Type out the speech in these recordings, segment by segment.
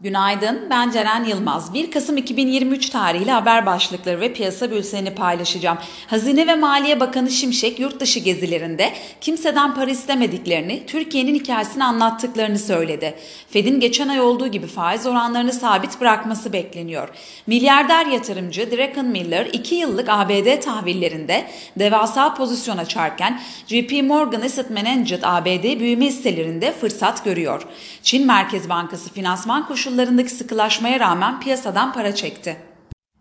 Günaydın, ben Ceren Yılmaz. 1 Kasım 2023 tarihli haber başlıkları ve piyasa bültenini paylaşacağım. Hazine ve Maliye Bakanı Şimşek yurt dışı gezilerinde kimseden para istemediklerini, Türkiye'nin hikayesini anlattıklarını söyledi. Fed'in geçen ay olduğu gibi faiz oranlarını sabit bırakması bekleniyor. Milyarder yatırımcı Draken Miller 2 yıllık ABD tahvillerinde devasa pozisyon açarken JP Morgan Asset Management ABD büyüme hisselerinde fırsat görüyor. Çin Merkez Bankası finansman koşulları koşullarındaki sıkılaşmaya rağmen piyasadan para çekti.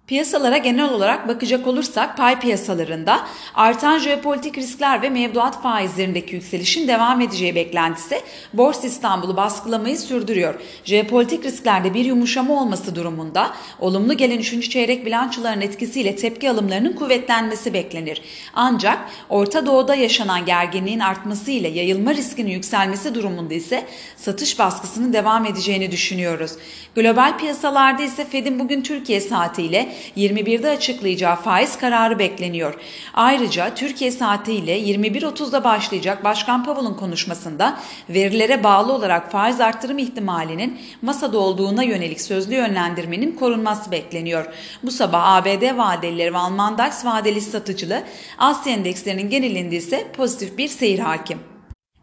Piyasalara genel olarak bakacak olursak pay piyasalarında artan jeopolitik riskler ve mevduat faizlerindeki yükselişin devam edeceği beklentisi Borsa İstanbul'u baskılamayı sürdürüyor. Jeopolitik risklerde bir yumuşama olması durumunda olumlu gelen 3. çeyrek bilançoların etkisiyle tepki alımlarının kuvvetlenmesi beklenir. Ancak Orta Doğu'da yaşanan gerginliğin artması ile yayılma riskinin yükselmesi durumunda ise satış baskısının devam edeceğini düşünüyoruz. Global piyasalarda ise Fed'in bugün Türkiye saatiyle 21'de açıklayacağı faiz kararı bekleniyor. Ayrıca Türkiye saatiyle 21.30'da başlayacak Başkan Powell'ın konuşmasında verilere bağlı olarak faiz arttırım ihtimalinin masada olduğuna yönelik sözlü yönlendirmenin korunması bekleniyor. Bu sabah ABD vadelileri ve Alman DAX vadeli satıcılı Asya endekslerinin genelinde ise pozitif bir seyir hakim.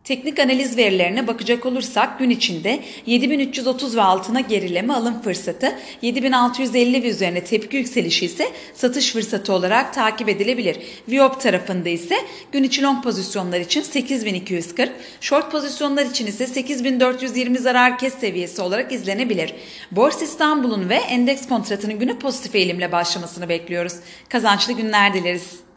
Teknik analiz verilerine bakacak olursak gün içinde 7330 ve altına gerileme alım fırsatı, 7650 ve üzerine tepki yükselişi ise satış fırsatı olarak takip edilebilir. Viop tarafında ise gün içi long pozisyonlar için 8240, short pozisyonlar için ise 8420 zarar kes seviyesi olarak izlenebilir. Borsa İstanbul'un ve endeks kontratının günü pozitif eğilimle başlamasını bekliyoruz. Kazançlı günler dileriz.